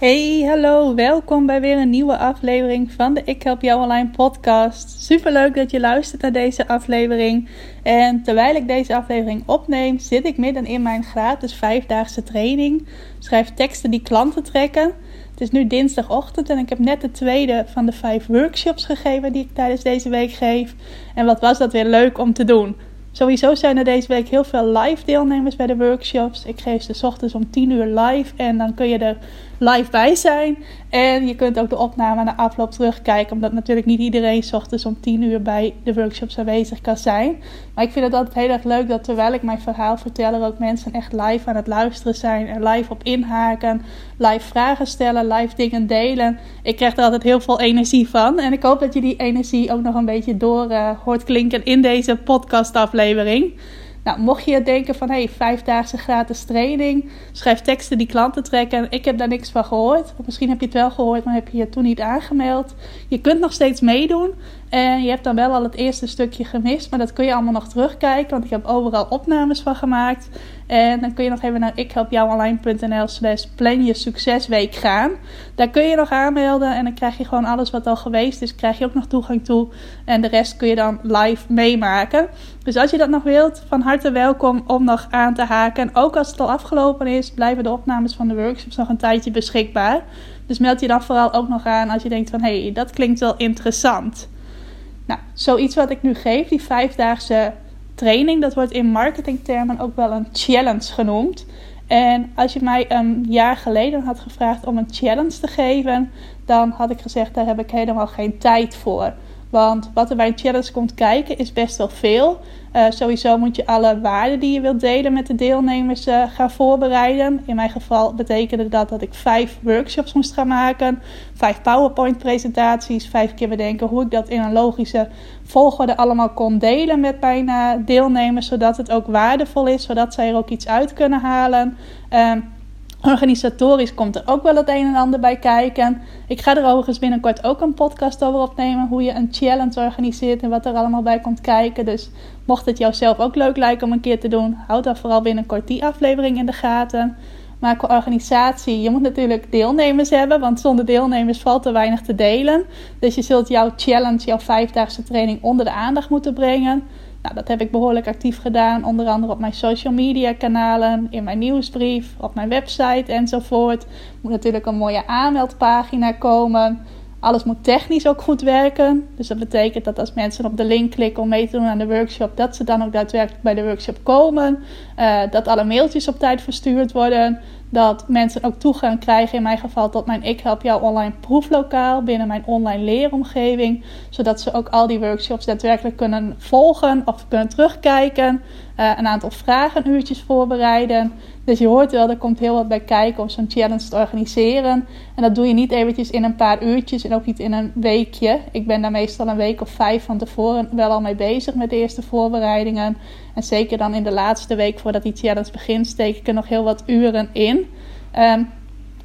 Hey, hallo, welkom bij weer een nieuwe aflevering van de Ik Help Jou Online podcast. Super leuk dat je luistert naar deze aflevering. En terwijl ik deze aflevering opneem, zit ik midden in mijn gratis vijfdaagse training. Schrijf teksten die klanten trekken. Het is nu dinsdagochtend en ik heb net de tweede van de vijf workshops gegeven die ik tijdens deze week geef. En wat was dat weer leuk om te doen. Sowieso zijn er deze week heel veel live deelnemers bij de workshops. Ik geef ze ochtends om 10 uur live en dan kun je er live bij zijn. En je kunt ook de opname na afloop terugkijken, omdat natuurlijk niet iedereen ochtends om 10 uur bij de workshops aanwezig kan zijn. Maar ik vind het altijd heel erg leuk dat terwijl ik mijn verhaal vertel, er ook mensen echt live aan het luisteren zijn, er live op inhaken, live vragen stellen, live dingen delen. Ik krijg er altijd heel veel energie van. En ik hoop dat je die energie ook nog een beetje door uh, hoort klinken in deze podcastaflevering. Nou, mocht je denken van, hey, vijfdaagse gratis training, schrijf teksten die klanten trekken. Ik heb daar niks van gehoord. Of misschien heb je het wel gehoord, maar heb je je toen niet aangemeld. Je kunt nog steeds meedoen. En je hebt dan wel al het eerste stukje gemist, maar dat kun je allemaal nog terugkijken, want ik heb overal opnames van gemaakt. En dan kun je nog even naar ikhelpjouonline.nl slash plan je succesweek gaan. Daar kun je nog aanmelden en dan krijg je gewoon alles wat al geweest is, krijg je ook nog toegang toe. En de rest kun je dan live meemaken. Dus als je dat nog wilt, van harte welkom om nog aan te haken. ook als het al afgelopen is, blijven de opnames van de workshops nog een tijdje beschikbaar. Dus meld je dan vooral ook nog aan als je denkt van, hé, hey, dat klinkt wel interessant. Nou, zoiets wat ik nu geef, die vijfdaagse training, dat wordt in marketingtermen ook wel een challenge genoemd. En als je mij een jaar geleden had gevraagd om een challenge te geven, dan had ik gezegd: daar heb ik helemaal geen tijd voor. Want wat er bij een challenge komt kijken is best wel veel. Uh, sowieso moet je alle waarden die je wilt delen met de deelnemers uh, gaan voorbereiden. In mijn geval betekende dat dat ik vijf workshops moest gaan maken. Vijf PowerPoint-presentaties. Vijf keer bedenken hoe ik dat in een logische volgorde allemaal kon delen met mijn uh, deelnemers. Zodat het ook waardevol is, zodat zij er ook iets uit kunnen halen. Ehm, Organisatorisch komt er ook wel het een en ander bij kijken. Ik ga er overigens binnenkort ook een podcast over opnemen. Hoe je een challenge organiseert en wat er allemaal bij komt kijken. Dus mocht het jou zelf ook leuk lijken om een keer te doen, houd dan vooral binnenkort die aflevering in de gaten. Maar organisatie, je moet natuurlijk deelnemers hebben, want zonder deelnemers valt er weinig te delen. Dus je zult jouw challenge, jouw vijfdaagse training onder de aandacht moeten brengen. Nou, dat heb ik behoorlijk actief gedaan, onder andere op mijn social media kanalen, in mijn nieuwsbrief, op mijn website enzovoort. Moet natuurlijk een mooie aanmeldpagina komen. Alles moet technisch ook goed werken. Dus dat betekent dat als mensen op de link klikken om mee te doen aan de workshop, dat ze dan ook daadwerkelijk bij de workshop komen. Uh, dat alle mailtjes op tijd verstuurd worden dat mensen ook toegang krijgen, in mijn geval tot mijn Ik Help Jou online proeflokaal binnen mijn online leeromgeving. Zodat ze ook al die workshops daadwerkelijk kunnen volgen of kunnen terugkijken. Uh, een aantal vragenuurtjes voorbereiden. Dus je hoort wel, er komt heel wat bij kijken om zo'n challenge te organiseren. En dat doe je niet eventjes in een paar uurtjes en ook niet in een weekje. Ik ben daar meestal een week of vijf van tevoren wel al mee bezig met de eerste voorbereidingen. En zeker dan in de laatste week voordat die challenge begint, steek ik er nog heel wat uren in. Um,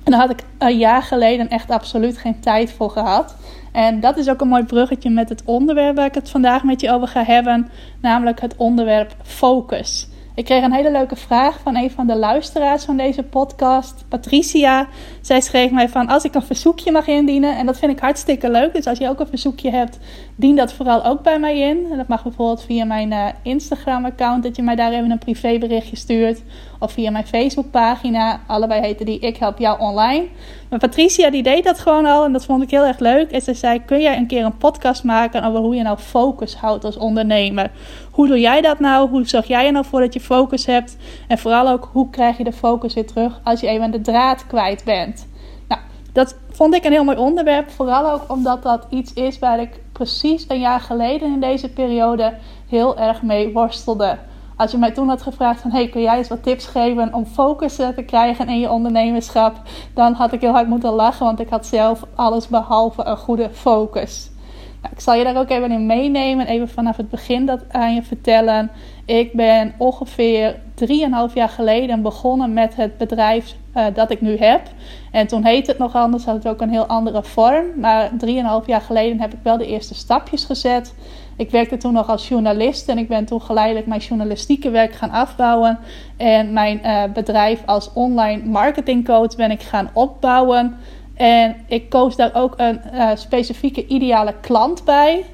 en daar had ik een jaar geleden echt absoluut geen tijd voor gehad. En dat is ook een mooi bruggetje met het onderwerp waar ik het vandaag met je over ga hebben, namelijk het onderwerp focus. Ik kreeg een hele leuke vraag van een van de luisteraars van deze podcast, Patricia. Zij schreef mij van als ik een verzoekje mag indienen. En dat vind ik hartstikke leuk. Dus als je ook een verzoekje hebt, dien dat vooral ook bij mij in. En dat mag bijvoorbeeld via mijn uh, Instagram-account, dat je mij daar even een privéberichtje stuurt. Of via mijn Facebookpagina. Allebei heten die Ik Help Jou Online. Maar Patricia die deed dat gewoon al en dat vond ik heel erg leuk. En ze zei, kun jij een keer een podcast maken over hoe je nou focus houdt als ondernemer? Hoe doe jij dat nou? Hoe zorg jij er nou voor dat je focus hebt? En vooral ook, hoe krijg je de focus weer terug als je even de draad kwijt bent? Nou, dat vond ik een heel mooi onderwerp. Vooral ook omdat dat iets is waar ik precies een jaar geleden in deze periode heel erg mee worstelde Als je mij toen had gevraagd van... hey, kun jij eens wat tips geven om focus te krijgen in je ondernemerschap... dan had ik heel hard moeten lachen, want ik had zelf alles behalve een goede focus. Nou, ik zal je daar ook even in meenemen, even vanaf het begin dat aan je vertellen. Ik ben ongeveer 3,5 jaar geleden begonnen met het bedrijf uh, dat ik nu heb. En toen heette het nog anders, had het ook een heel andere vorm. Maar 3,5 jaar geleden heb ik wel de eerste stapjes gezet. Ik werkte toen nog als journalist en ik ben toen geleidelijk mijn journalistieke werk gaan afbouwen. En mijn uh, bedrijf als online marketingcoach ben ik gaan opbouwen. En ik koos daar ook een uh, specifieke ideale klant bij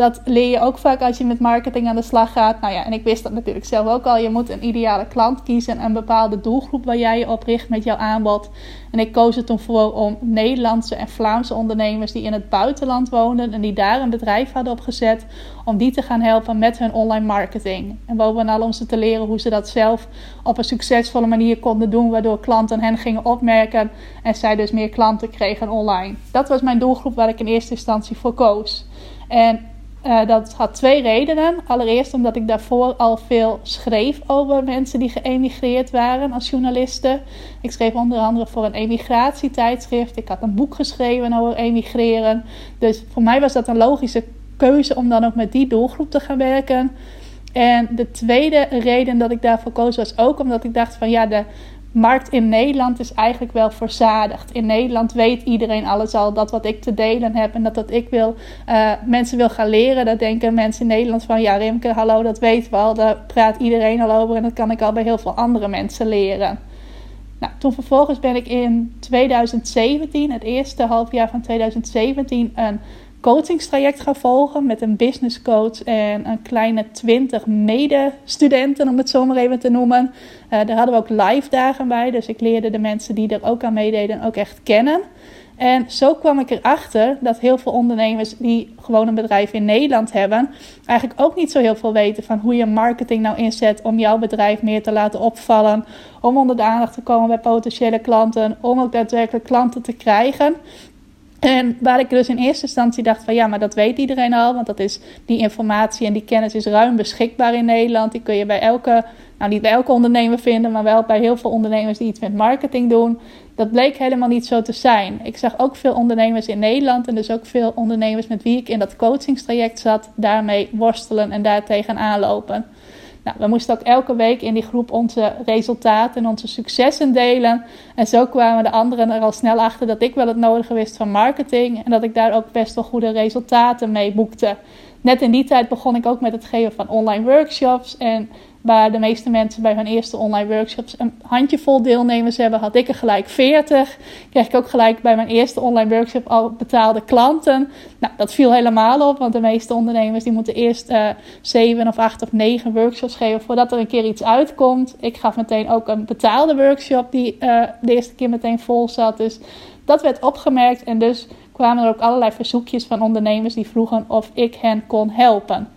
dat leer je ook vaak als je met marketing aan de slag gaat. Nou ja, en ik wist dat natuurlijk zelf ook al. Je moet een ideale klant kiezen, een bepaalde doelgroep waar jij je op richt met jouw aanbod. En ik koos er toen voor om Nederlandse en Vlaamse ondernemers die in het buitenland woonden en die daar een bedrijf hadden opgezet, om die te gaan helpen met hun online marketing. En bovenal om ze te leren hoe ze dat zelf op een succesvolle manier konden doen, waardoor klanten hen gingen opmerken en zij dus meer klanten kregen online. Dat was mijn doelgroep waar ik in eerste instantie voor koos. En uh, dat had twee redenen. Allereerst omdat ik daarvoor al veel schreef over mensen die geëmigreerd waren als journalisten. Ik schreef onder andere voor een emigratietijdschrift. Ik had een boek geschreven over emigreren. Dus voor mij was dat een logische keuze om dan ook met die doelgroep te gaan werken. En de tweede reden dat ik daarvoor koos was ook omdat ik dacht van ja, de markt in Nederland is eigenlijk wel verzadigd. In Nederland weet iedereen alles al. Dat wat ik te delen heb en dat wat ik wil, uh, mensen wil gaan leren. Dat denken mensen in Nederland van ja, Rimke, hallo, dat weten we al. Daar praat iedereen al over en dat kan ik al bij heel veel andere mensen leren. Nou, toen vervolgens ben ik in 2017, het eerste halfjaar van 2017, een coachingstraject gaan volgen met een business coach en een kleine 20 medestudenten, om het zo maar even te noemen. Uh, daar hadden we ook live dagen bij, dus ik leerde de mensen die er ook aan meededen ook echt kennen. En zo kwam ik erachter dat heel veel ondernemers die gewoon een bedrijf in Nederland hebben, eigenlijk ook niet zo heel veel weten van hoe je marketing nou inzet om jouw bedrijf meer te laten opvallen, om onder de aandacht te komen bij potentiële klanten, om ook daadwerkelijk klanten te krijgen. En waar ik dus in eerste instantie dacht van ja, maar dat weet iedereen al, want dat is die informatie en die kennis is ruim beschikbaar in Nederland. Die kun je bij elke, nou niet bij elke ondernemer vinden, maar wel bij heel veel ondernemers die iets met marketing doen. Dat bleek helemaal niet zo te zijn. Ik zag ook veel ondernemers in Nederland en dus ook veel ondernemers met wie ik in dat coachingstraject zat, daarmee worstelen en daartegen aanlopen. Nou, we moesten ook elke week in die groep onze resultaten en onze successen delen. En zo kwamen de anderen er al snel achter dat ik wel het nodige wist van marketing. En dat ik daar ook best wel goede resultaten mee boekte. Net in die tijd begon ik ook met het geven van online workshops. En Waar de meeste mensen bij hun eerste online workshops een handjevol deelnemers hebben, had ik er gelijk 40. Kreeg ik ook gelijk bij mijn eerste online workshop al betaalde klanten. Nou, dat viel helemaal op, want de meeste ondernemers die moeten eerst uh, 7 of 8 of 9 workshops geven voordat er een keer iets uitkomt. Ik gaf meteen ook een betaalde workshop die uh, de eerste keer meteen vol zat. Dus dat werd opgemerkt en dus kwamen er ook allerlei verzoekjes van ondernemers die vroegen of ik hen kon helpen.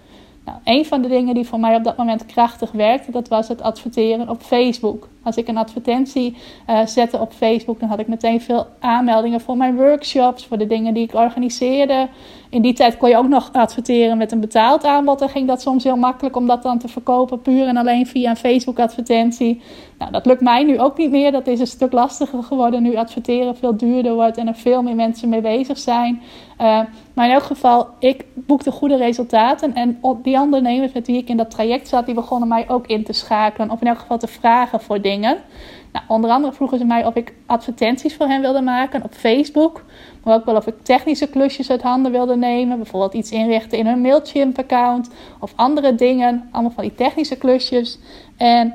Nou, een van de dingen die voor mij op dat moment krachtig werkte, dat was het adverteren op Facebook. Als ik een advertentie uh, zette op Facebook, dan had ik meteen veel aanmeldingen voor mijn workshops, voor de dingen die ik organiseerde. In die tijd kon je ook nog adverteren met een betaald aanbod. Dan ging dat soms heel makkelijk om dat dan te verkopen, puur en alleen via een Facebook-advertentie. Nou, dat lukt mij nu ook niet meer. Dat is een stuk lastiger geworden nu adverteren veel duurder wordt en er veel meer mensen mee bezig zijn. Uh, maar in elk geval, ik boekte goede resultaten. En die ondernemers met wie ik in dat traject zat, die begonnen mij ook in te schakelen. Of in elk geval te vragen voor dingen Nou, onder andere vroegen ze mij of ik advertenties voor hen wilde maken op Facebook. Maar ook wel of ik technische klusjes uit handen wilde nemen. Bijvoorbeeld iets inrichten in hun Mailchimp-account. Of andere dingen. Allemaal van die technische klusjes. En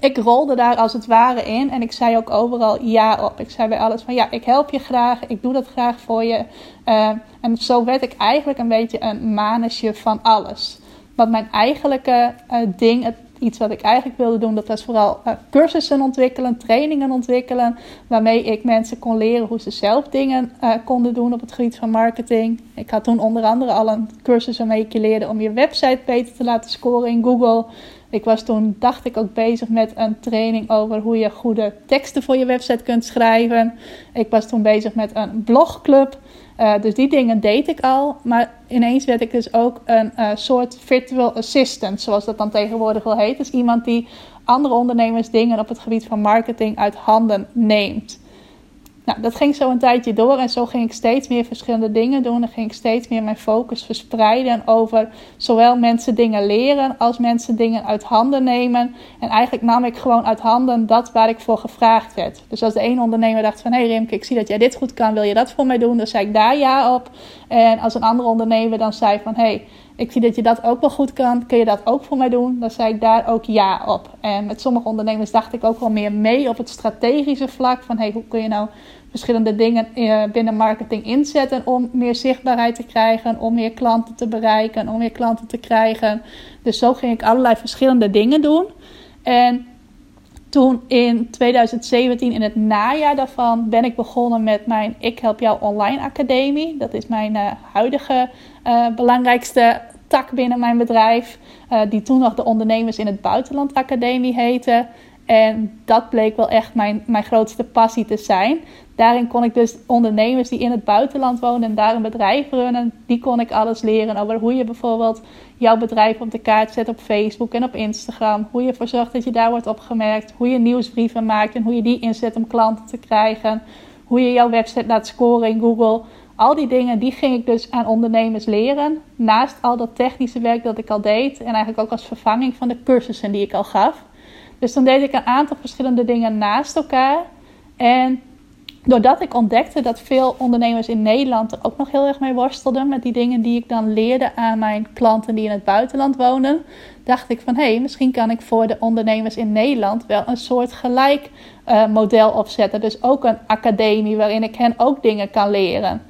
ik rolde daar als het ware in. En ik zei ook overal ja op. Ik zei bij alles van ja, ik help je graag. Ik doe dat graag voor je. Uh, en zo werd ik eigenlijk een beetje een manusje van alles. Wat mijn eigenlijke uh, ding, het iets wat ik eigenlijk wilde doen, dat was vooral uh, cursussen ontwikkelen, trainingen ontwikkelen, waarmee ik mensen kon leren hoe ze zelf dingen uh, konden doen op het gebied van marketing. Ik had toen onder andere al een cursus waarmee ik je leerde om je website beter te laten scoren in Google. Ik was toen, dacht ik, ook bezig met een training over hoe je goede teksten voor je website kunt schrijven. Ik was toen bezig met een blogclub. Uh, dus die dingen deed ik al. Maar ineens werd ik dus ook een uh, soort virtual assistant, zoals dat dan tegenwoordig wel heet. Dus iemand die andere ondernemers dingen op het gebied van marketing uit handen neemt. Nou, dat ging zo een tijdje door en zo ging ik steeds meer verschillende dingen doen. En ging ik steeds meer mijn focus verspreiden over zowel mensen dingen leren als mensen dingen uit handen nemen. En eigenlijk nam ik gewoon uit handen dat waar ik voor gevraagd werd. Dus als de ene ondernemer dacht van, hé hey Rimke, ik zie dat jij dit goed kan, wil je dat voor mij doen? Dan zei ik daar ja op. En als een andere ondernemer dan zei van, hé, hey, ik zie dat je dat ook wel goed kan. Kun je dat ook voor mij doen? Dan zei ik daar ook ja op. En met sommige ondernemers dacht ik ook wel meer mee op het strategische vlak. Van hey, hoe kun je nou verschillende dingen eh, binnen marketing inzetten om meer zichtbaarheid te krijgen, om meer klanten te bereiken, om meer klanten te krijgen. Dus zo ging ik allerlei verschillende dingen doen. En toen in 2017, in het najaar daarvan, ben ik begonnen met mijn Ik Help Jou Online Academie. Dat is mijn uh, huidige uh, belangrijkste tak binnen mijn bedrijf, die toen nog de Ondernemers in het Buitenland Academie heette. En dat bleek wel echt mijn, mijn grootste passie te zijn. Daarin kon ik dus ondernemers die in het buitenland wonen en daar een bedrijf runnen, die kon ik alles leren over hoe je bijvoorbeeld jouw bedrijf op de kaart zet op Facebook en op Instagram. Hoe je ervoor zorgt dat je daar wordt opgemerkt. Hoe je nieuwsbrieven maakt en hoe je die inzet om klanten te krijgen. Hoe je jouw website laat scoren in Google. Al die dingen die ging ik dus aan ondernemers leren. Naast al dat technische werk dat ik al deed. En eigenlijk ook als vervanging van de cursussen die ik al gaf. Dus dan deed ik een aantal verschillende dingen naast elkaar. En doordat ik ontdekte dat veel ondernemers in Nederland er ook nog heel erg mee worstelden met die dingen die ik dan leerde aan mijn klanten die in het buitenland wonen, dacht ik van hé, hey, misschien kan ik voor de ondernemers in Nederland wel een soort gelijk uh, model opzetten. Dus ook een academie waarin ik hen ook dingen kan leren.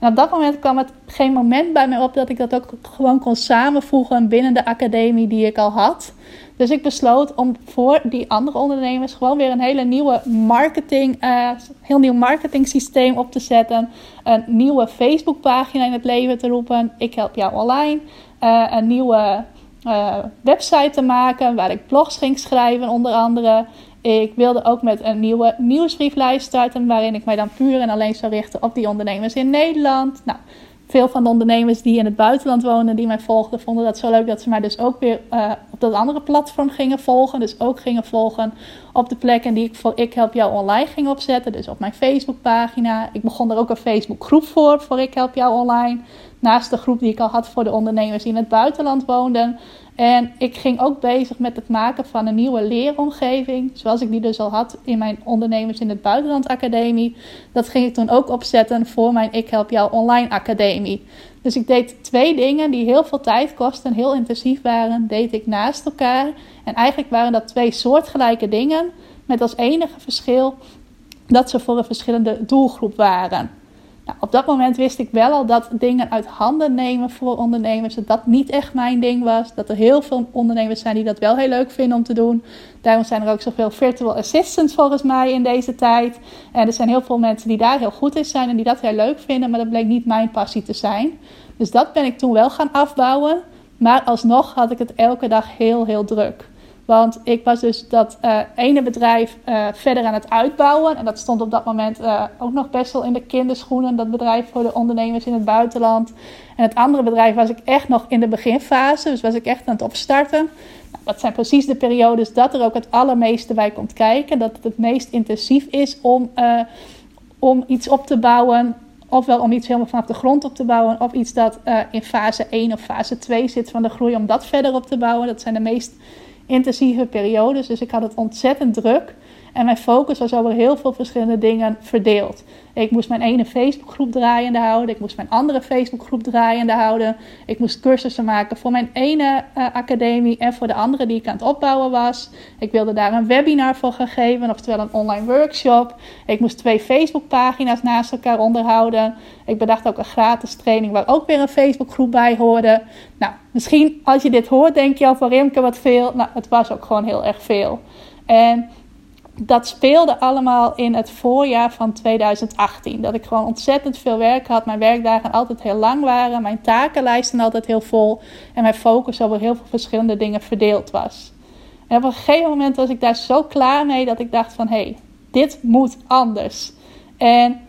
En op dat moment kwam het geen moment bij mij op dat ik dat ook gewoon kon samenvoegen binnen de academie die ik al had. Dus ik besloot om voor die andere ondernemers gewoon weer een hele nieuwe marketing, uh, heel nieuw marketing systeem op te zetten. Een nieuwe Facebookpagina in het leven te roepen. Ik help jou online. Uh, een nieuwe uh, website te maken waar ik blogs ging schrijven, onder andere. Ik wilde ook met een nieuwe nieuwsbrieflijst starten, waarin ik mij dan puur en alleen zou richten op die ondernemers in Nederland. Nou, veel van de ondernemers die in het buitenland wonen, die mij volgden, vonden dat zo leuk dat ze mij dus ook weer uh, op dat andere platform gingen volgen. Dus ook gingen volgen op de plekken die ik voor Ik Help Jou Online ging opzetten. Dus op mijn Facebookpagina. Ik begon er ook een Facebookgroep voor, voor Ik Help Jou Online. Naast de groep die ik al had voor de ondernemers die in het buitenland woonden. En ik ging ook bezig met het maken van een nieuwe leeromgeving. Zoals ik die dus al had in mijn Ondernemers in het Buitenland Academie. Dat ging ik toen ook opzetten voor mijn Ik Help Jou Online Academie. Dus ik deed twee dingen die heel veel tijd kosten en heel intensief waren. Deed ik naast elkaar. En eigenlijk waren dat twee soortgelijke dingen. Met als enige verschil dat ze voor een verschillende doelgroep waren. Nou, op dat moment wist ik wel al dat dingen uit handen nemen voor ondernemers, dat dat niet echt mijn ding was. Dat er heel veel ondernemers zijn die dat wel heel leuk vinden om te doen. Daarom zijn er ook zoveel virtual assistants volgens mij in deze tijd. En er zijn heel veel mensen die daar heel goed in zijn en die dat heel leuk vinden, maar dat bleek niet mijn passie te zijn. Dus dat ben ik toen wel gaan afbouwen. Maar alsnog had ik het elke dag heel, heel druk. Want ik was dus dat uh, ene bedrijf uh, verder aan het uitbouwen. En dat stond op dat moment uh, ook nog best wel in de kinderschoenen. Dat bedrijf voor de ondernemers in het buitenland. En het andere bedrijf was ik echt nog in de beginfase. Dus was ik echt aan het opstarten. Nou, dat zijn precies de periodes dat er ook het allermeeste bij komt kijken. Dat het het meest intensief is om, om iets op te bouwen. Ofwel om iets helemaal vanaf de grond op te bouwen. Of iets dat in fase 1 of fase 2 zit van de groei. Om dat verder op te bouwen. Dat zijn de meest intensieve periodes. Dus ik had het ontzettend druk. En mijn focus was over heel veel verschillende dingen verdeeld. Ik moest mijn ene Facebookgroep draaiende houden. Ik moest mijn andere Facebookgroep draaiende houden. Ik moest cursussen maken voor mijn ene uh, academie en voor de andere die ik aan het opbouwen was. Ik wilde daar een webinar voor gaan geven, oftewel een online workshop. Ik moest twee Facebookpagina's naast elkaar onderhouden. Ik bedacht ook een gratis training waar ook weer een Facebookgroep bij hoorde. Nou, misschien als je dit hoort, denk je al van Rimke wat veel. Nou, het was ook gewoon heel erg veel. En dat speelde allemaal in het voorjaar van 2018. Dat ik gewoon ontzettend veel werk had. Mijn werkdagen altijd heel lang waren. Mijn takenlijsten altijd heel vol. En mijn focus over heel veel verschillende dingen verdeeld was. En op een gegeven moment was ik daar zo klaar mee dat ik dacht van hé, hey, dit moet anders. En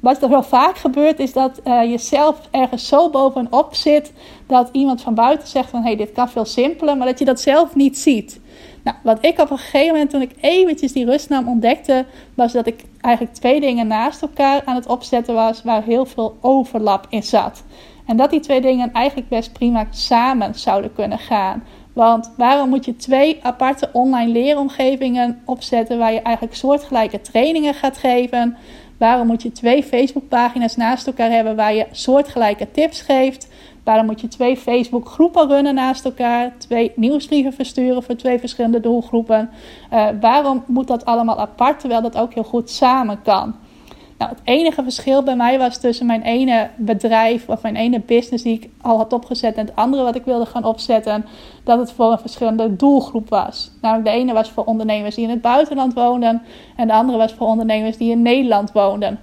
wat er wel vaak gebeurt is dat uh, je zelf ergens zo bovenop zit dat iemand van buiten zegt van hé, hey, dit kan veel simpeler, maar dat je dat zelf niet ziet. Nou, wat ik op een gegeven moment toen ik eventjes die rustnaam ontdekte, was dat ik eigenlijk twee dingen naast elkaar aan het opzetten was waar heel veel overlap in zat. En dat die twee dingen eigenlijk best prima samen zouden kunnen gaan. Want waarom moet je twee aparte online leeromgevingen opzetten waar je eigenlijk soortgelijke trainingen gaat geven? Waarom moet je twee Facebookpagina's naast elkaar hebben waar je soortgelijke tips geeft? Waarom moet je twee Facebook groepen runnen naast elkaar? Twee nieuwsbrieven versturen voor twee verschillende doelgroepen? Uh, waarom moet dat allemaal apart terwijl dat ook heel goed samen kan? Nou, het enige verschil bij mij was tussen mijn ene bedrijf of mijn ene business die ik al had opgezet en het andere wat ik wilde gaan opzetten, dat het voor een verschillende doelgroep was. Namelijk de ene was voor ondernemers die in het buitenland woonden en de andere was voor ondernemers die in Nederland woonden.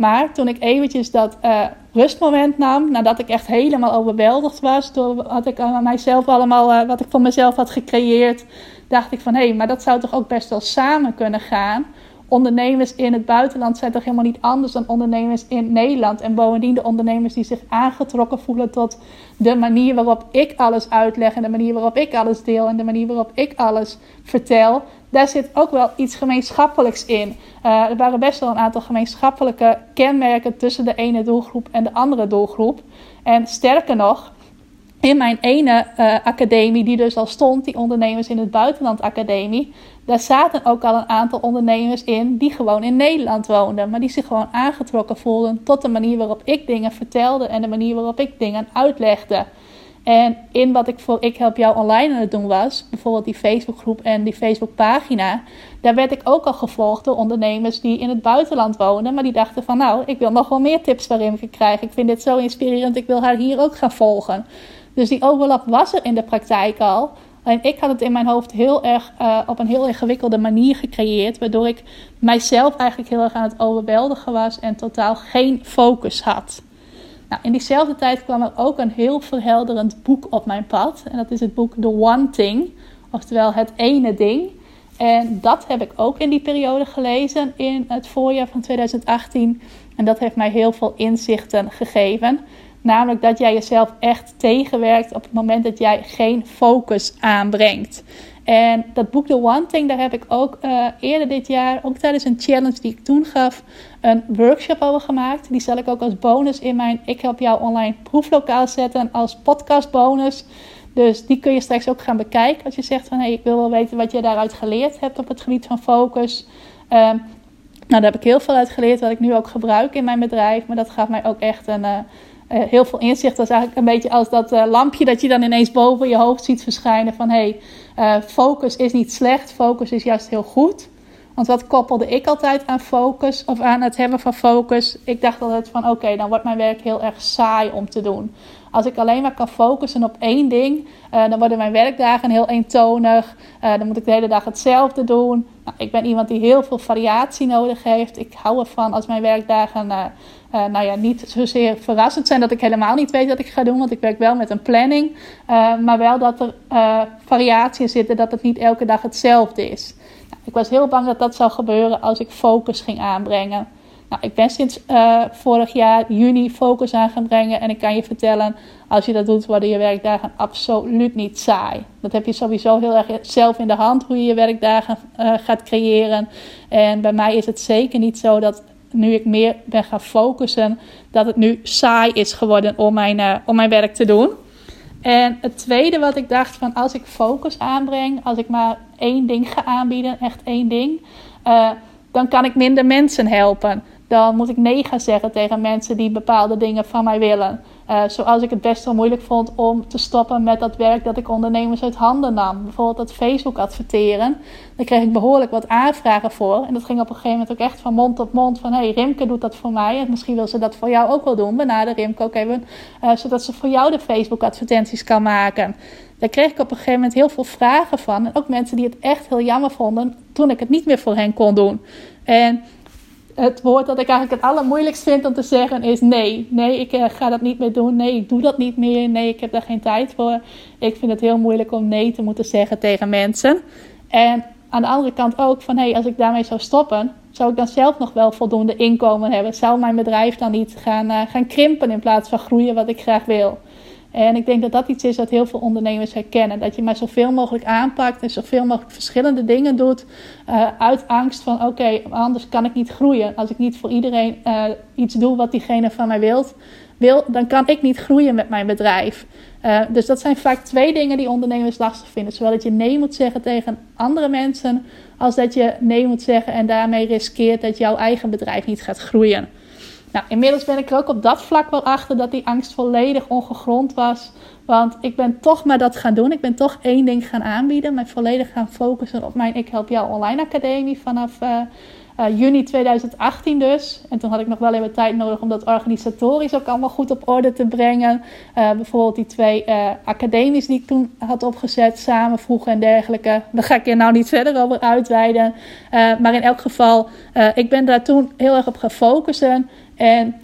Maar toen ik eventjes dat uh, rustmoment nam, nadat ik echt helemaal overweldigd was door wat ik aan mijzelf allemaal, uh, wat ik voor mezelf had gecreëerd, dacht ik van hé, hey, maar dat zou toch ook best wel samen kunnen gaan ondernemers in het buitenland zijn toch helemaal niet anders dan ondernemers in Nederland. En bovendien de ondernemers die zich aangetrokken voelen tot de manier waarop ik alles uitleg en de manier waarop ik alles deel en de manier waarop ik alles vertel. Daar zit ook wel iets gemeenschappelijks in. Uh, er waren best wel een aantal gemeenschappelijke kenmerken tussen de ene doelgroep en de andere doelgroep. En sterker nog, in mijn ene uh, academie, die dus al stond, die ondernemers in het buitenland academie, daar zaten ook al een aantal ondernemers in die gewoon in Nederland woonden, maar die zich gewoon aangetrokken voelden tot de manier waarop ik dingen vertelde en de manier waarop ik dingen uitlegde. En in wat ik voor Ik Help Jou Online aan het doen was, bijvoorbeeld die Facebookgroep en die Facebookpagina, daar werd ik ook al gevolgd door ondernemers die in het buitenland wonen, maar die dachten van nou, ik wil nog wel meer tips waarin ik krijg. Ik vind dit zo inspirerend, ik wil haar hier ook gaan volgen. Dus die overlap was er in de praktijk al. En ik had het in mijn hoofd heel erg uh, op een heel ingewikkelde manier gecreëerd, waardoor ik mijzelf eigenlijk heel erg aan het overweldigen was en totaal geen focus had. Nou, in diezelfde tijd kwam er ook een heel verhelderend boek op mijn pad. En dat is het boek The One Thing, oftewel het ene ding. En dat heb ik ook in die periode gelezen in het voorjaar van 2018. En dat heeft mij heel veel inzichten gegeven. Namelijk dat jij jezelf echt tegenwerkt op het moment dat jij geen focus aanbrengt. En dat boek The One Thing, daar heb ik ook uh, eerder dit jaar, ook tijdens een challenge die ik toen gaf, een workshop over gemaakt. Die zal ik ook als bonus in mijn Ik Help Jou Online proeflokaal zetten als podcastbonus. Dus die kun je straks ook gaan bekijken als je zegt van hey, ik wil wel weten wat je daaruit geleerd hebt op het gebied van focus. Um, nou, daar heb ik heel veel uit geleerd, wat ik nu ook gebruik in mijn bedrijf. Maar dat gaf mij ook echt een, uh, uh, heel veel inzicht. Dat is eigenlijk een beetje als dat uh, lampje dat je dan ineens boven je hoofd ziet verschijnen. Van hé, hey, focus is niet slecht, focus is juist heel goed. Want wat koppelde ik altijd aan focus of aan het hebben van focus? Ik dacht altijd van oké, dan wordt mijn werk heel erg saai om te doen. Als ik alleen maar kan focussen op één ding, uh, dan worden mijn werkdagen heel eentonig. Uh, dan moet ik de hele dag hetzelfde doen. Nou, ik ben iemand die heel veel variatie nodig heeft. Ik hou ervan als mijn werkdagen uh, nou ja, niet zozeer verrassend zijn dat ik helemaal niet weet wat ik ga doen. Want ik werk wel met een planning. maar wel dat er variatie in zit en dat het niet elke dag hetzelfde is. Nou, ik was heel bang dat dat zou gebeuren als ik focus ging aanbrengen. Nou, ik ben sinds uh, vorig jaar juni focus aan gaan brengen. En ik kan je vertellen, als je dat doet, worden je werkdagen absoluut niet saai. Dat heb je sowieso heel erg zelf in de hand, hoe je je werkdagen uh, gaat creëren. En bij mij is het zeker niet zo dat nu ik meer ben gaan focussen, dat het nu saai is geworden om mijn, uh, om mijn werk te doen. En het tweede wat ik dacht van als ik focus aanbreng, als ik maar één ding ga aanbieden, echt één ding, dan kan ik minder mensen helpen dan moet ik nee gaan zeggen tegen mensen die bepaalde dingen van mij willen. Uh, zoals ik het best wel moeilijk vond om te stoppen met dat werk dat ik ondernemers uit handen nam. Bijvoorbeeld dat Facebook adverteren. Daar kreeg ik behoorlijk wat aanvragen voor. En dat ging op een gegeven moment ook echt van mond tot mond. Van hey, Rimke doet dat voor mij. En misschien wil ze dat voor jou ook wel doen. Benader Rimke ook even. Uh, zodat ze voor jou de Facebook advertenties kan maken. Daar kreeg ik op een gegeven moment heel veel vragen van. En ook mensen die het echt heel jammer vonden toen ik het niet meer voor hen kon doen. En het woord dat ik eigenlijk het allermoeilijkst vind om te zeggen is nee. Nee, ik uh, ga dat niet meer doen. Nee, ik doe dat niet meer. Nee, ik heb daar geen tijd voor. Ik vind het heel moeilijk om nee te moeten zeggen tegen mensen. En aan de andere kant ook van hé, hey, als ik daarmee zou stoppen, zou ik dan zelf nog wel voldoende inkomen hebben? Zou mijn bedrijf dan niet gaan, uh, gaan krimpen in plaats van groeien wat ik graag wil? En ik denk dat dat iets is wat heel veel ondernemers herkennen. Dat je maar zoveel mogelijk aanpakt en zoveel mogelijk verschillende dingen doet. Uh, uit angst van oké, anders kan ik niet groeien. Als ik niet voor iedereen uh, iets doe wat diegene van mij wilt, wil, dan kan ik niet groeien met mijn bedrijf. Uh, dus dat zijn vaak twee dingen die ondernemers lastig vinden. Zowel dat je nee moet zeggen tegen andere mensen, als dat je nee moet zeggen en daarmee riskeert dat jouw eigen bedrijf niet gaat groeien. Nou, inmiddels ben ik er ook op dat vlak wel achter dat die angst volledig ongegrond was. Want ik ben toch maar dat gaan doen. Ik ben toch één ding gaan aanbieden. Mij volledig gaan focussen op mijn Ik Help Jou Online Academie vanaf uh, uh, juni 2018 dus. En toen had ik nog wel even tijd nodig om dat organisatorisch ook allemaal goed op orde te brengen. Uh, bijvoorbeeld die twee academies die ik toen had opgezet, samenvoegen en dergelijke. Daar ga ik er nou niet verder over uitweiden. maar in elk geval, ik ben daar toen heel erg op gaan focussen. En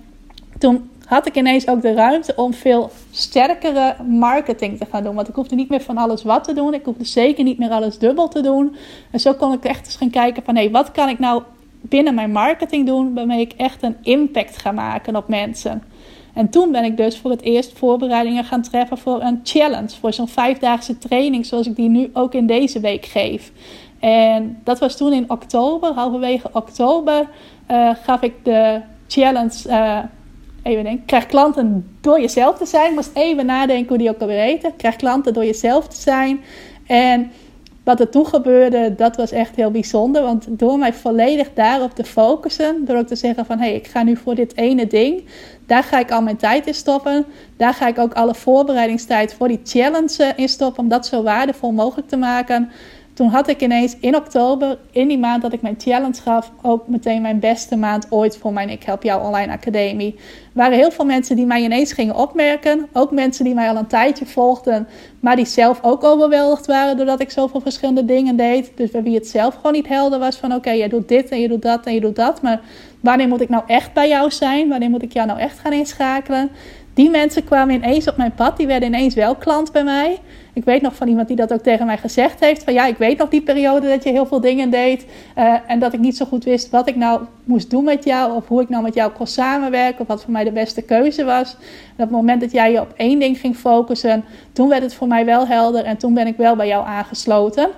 toen had ik ineens ook de ruimte om veel sterkere marketing te gaan doen. Want ik hoefde niet meer van alles wat te doen. Ik hoefde zeker niet meer alles dubbel te doen. En zo kon ik echt eens gaan kijken van... hé, wat kan ik nou binnen mijn marketing doen... waarmee ik echt een impact ga maken op mensen. En toen ben ik dus voor het eerst voorbereidingen gaan treffen voor een challenge. Voor zo'n vijfdaagse training zoals ik die nu ook in deze week geef. En dat was toen in oktober, halverwege oktober, uh, gaf ik de challenge. Uh, even denken. Krijg klanten door jezelf te zijn. Moest even nadenken hoe die ook alweer eten. Krijg klanten door jezelf te zijn. En wat er toen gebeurde, dat was echt heel bijzonder. Want door mij volledig daarop te focussen, door ook te zeggen van hé, hey, ik ga nu voor dit ene ding, daar ga ik al mijn tijd in stoppen. Daar ga ik ook alle voorbereidingstijd voor die challenge in stoppen, om dat zo waardevol mogelijk te maken. Toen had ik ineens in oktober, in die maand dat ik mijn challenge gaf, ook meteen mijn beste maand ooit voor mijn Ik Help Jou Online Academie. Er waren heel veel mensen die mij ineens gingen opmerken. Ook mensen die mij al een tijdje volgden, maar die zelf ook overweldigd waren doordat ik zoveel verschillende dingen deed. Dus bij wie het zelf gewoon niet helder was van oké, jij doet dit en je doet dat en je doet dat. Maar wanneer moet ik nou echt bij jou zijn? Wanneer moet ik jou nou echt gaan inschakelen? Die mensen kwamen ineens op mijn pad. Die werden ineens wel klant bij mij. Ik weet nog van iemand die dat ook tegen mij gezegd heeft. Van ja, ik weet nog die periode dat je heel veel dingen deed. Uh, en dat ik niet zo goed wist wat ik nou moest doen met jou. Of hoe ik nou met jou kon samenwerken. Of wat voor mij de beste keuze was. En op het moment dat jij je op één ding ging focussen. Toen werd het voor mij wel helder. En toen ben ik wel bij jou aangesloten.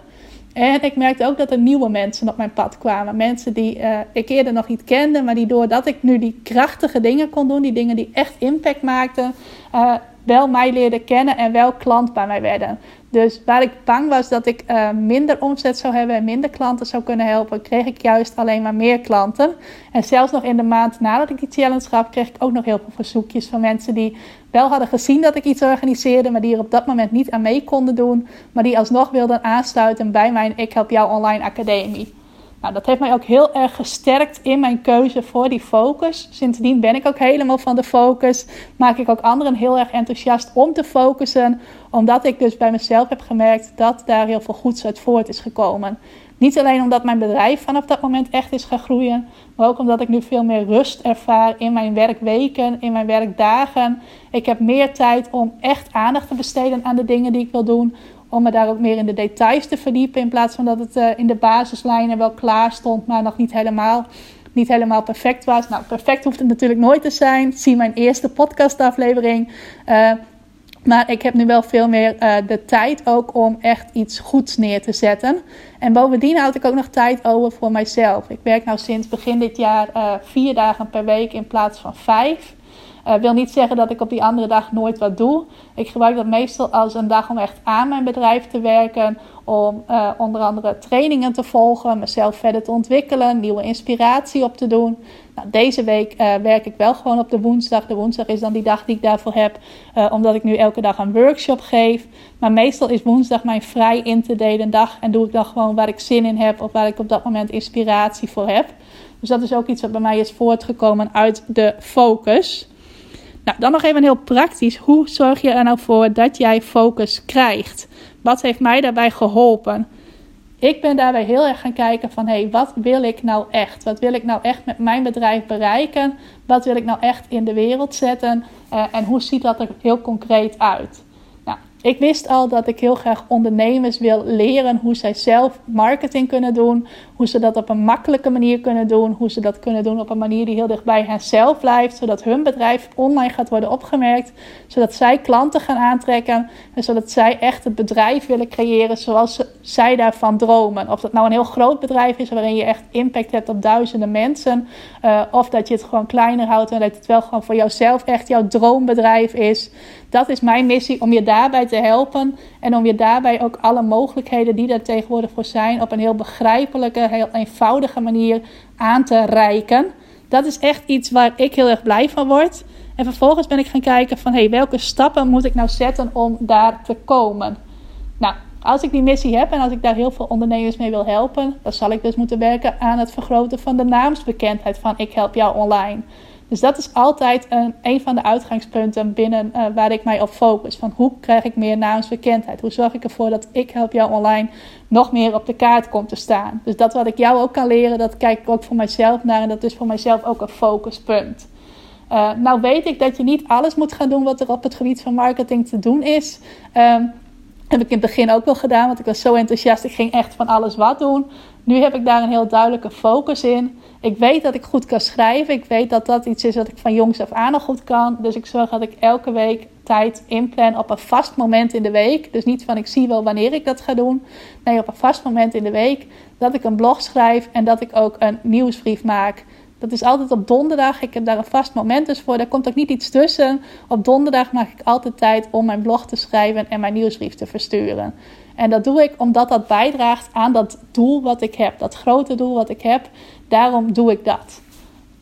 En ik merkte ook dat er nieuwe mensen op mijn pad kwamen. Mensen die uh, ik eerder nog niet kende, maar die doordat ik nu die krachtige dingen kon doen, die dingen die echt impact maakten, uh, wel mij leerden kennen en wel klant bij mij werden. Dus waar ik bang was dat ik uh, minder omzet zou hebben en minder klanten zou kunnen helpen, kreeg ik juist alleen maar meer klanten. En zelfs nog in de maand nadat ik die challenge gaf, kreeg ik ook nog heel veel verzoekjes van mensen die wel hadden gezien dat ik iets organiseerde, maar die er op dat moment niet aan mee konden doen, maar die alsnog wilden aansluiten bij mijn Ik Help Jou Online Academie. Nou, dat heeft mij ook heel erg gesterkt in mijn keuze voor die focus. Sindsdien ben ik ook helemaal van de focus. Maak ik ook anderen heel erg enthousiast om te focussen. Omdat ik dus bij mezelf heb gemerkt dat daar heel veel goeds uit voort is gekomen. Niet alleen omdat mijn bedrijf vanaf dat moment echt is gaan groeien, maar ook omdat ik nu veel meer rust ervaar in mijn werkweken, in mijn werkdagen. Ik heb meer tijd om echt aandacht te besteden aan de dingen die ik wil doen, om me daar ook meer in de details te verdiepen. In plaats van dat het uh, in de basislijnen wel klaar stond, maar nog niet helemaal, niet helemaal perfect was. Nou, perfect hoeft het natuurlijk nooit te zijn. Zie mijn eerste podcastaflevering. Uh, maar ik heb nu wel veel meer uh, de tijd ook om echt iets goeds neer te zetten. En bovendien houd ik ook nog tijd over voor mijzelf. Ik werk nou sinds begin dit jaar vier dagen per week in plaats van vijf. Uh, wil niet zeggen dat ik op die andere dag nooit wat doe. Ik gebruik dat meestal als een dag om echt aan mijn bedrijf te werken. Om uh, onder andere trainingen te volgen, mezelf verder te ontwikkelen, nieuwe inspiratie op te doen. Nou, deze week uh, werk ik wel gewoon op de woensdag. De woensdag is dan die dag die ik daarvoor heb, omdat ik nu elke dag een workshop geef. Maar meestal is woensdag mijn vrij in te delen dag. En doe ik dan gewoon waar ik zin in heb of waar ik op dat moment inspiratie voor heb. Dus dat is ook iets wat bij mij is voortgekomen uit de focus. Nou, dan nog even heel praktisch. Hoe zorg je er nou voor dat jij focus krijgt? Wat heeft mij daarbij geholpen? ik ben daarbij heel erg gaan kijken van... hé, hey, wat wil ik nou echt? Wat wil ik nou echt met mijn bedrijf bereiken? Wat wil ik nou echt in de wereld zetten? Uh, en hoe ziet dat er heel concreet uit? Ik wist al dat ik heel graag ondernemers wil leren hoe zij zelf marketing kunnen doen. Hoe ze dat op een makkelijke manier kunnen doen. Hoe ze dat kunnen doen op een manier die heel dicht bij henzelf blijft. Zodat hun bedrijf online gaat worden opgemerkt. Zodat zij klanten gaan aantrekken. En zodat zij echt het bedrijf willen creëren zoals zij daarvan dromen. Of dat nou een heel groot bedrijf is waarin je echt impact hebt op duizenden mensen. Uh, of dat je het gewoon kleiner houdt en dat het wel gewoon voor jouzelf echt jouw droombedrijf is. Dat is mijn missie om je daarbij te helpen. En om je daarbij ook alle mogelijkheden die er tegenwoordig voor zijn, op een heel begrijpelijke, heel eenvoudige manier aan te reiken. Dat is echt iets waar ik heel erg blij van word. En vervolgens ben ik gaan kijken van hey, welke stappen moet ik nou zetten om daar te komen. Nou, als ik die missie heb en als ik daar heel veel ondernemers mee wil helpen, dan zal ik dus moeten werken aan het vergroten van de naamsbekendheid van Ik Help Jou Online. Dus dat is altijd een, van de uitgangspunten binnen uh, waar ik mij op focus. Van hoe krijg ik meer naamsbekendheid? Hoe zorg ik ervoor dat ik help jou online nog meer op de kaart komt te staan? Dus dat wat ik jou ook kan leren, dat kijk ik ook voor mijzelf naar. En dat is voor mijzelf ook een focuspunt. Uh, nou weet ik dat je niet alles moet gaan doen wat er op het gebied van marketing te doen is. Um, heb ik in het begin ook wel gedaan, want ik was zo enthousiast. Ik ging echt van alles wat doen. Nu heb ik daar een heel duidelijke focus in. Ik weet dat ik goed kan schrijven. Ik weet dat dat iets is wat ik van jongs af aan al goed kan. Dus ik zorg dat ik elke week tijd inplan op een vast moment in de week. Dus niet van ik zie wel wanneer ik dat ga doen. Nee, op een vast moment in de week. Dat ik een blog schrijf en dat ik ook een nieuwsbrief maak. Dat is altijd op donderdag. Ik heb daar een vast moment dus voor. Daar komt ook niet iets tussen. Op donderdag maak ik altijd tijd om mijn blog te schrijven en mijn nieuwsbrief te versturen. En dat doe ik omdat dat bijdraagt aan dat doel wat ik heb. Dat grote doel wat ik heb. Daarom doe ik dat.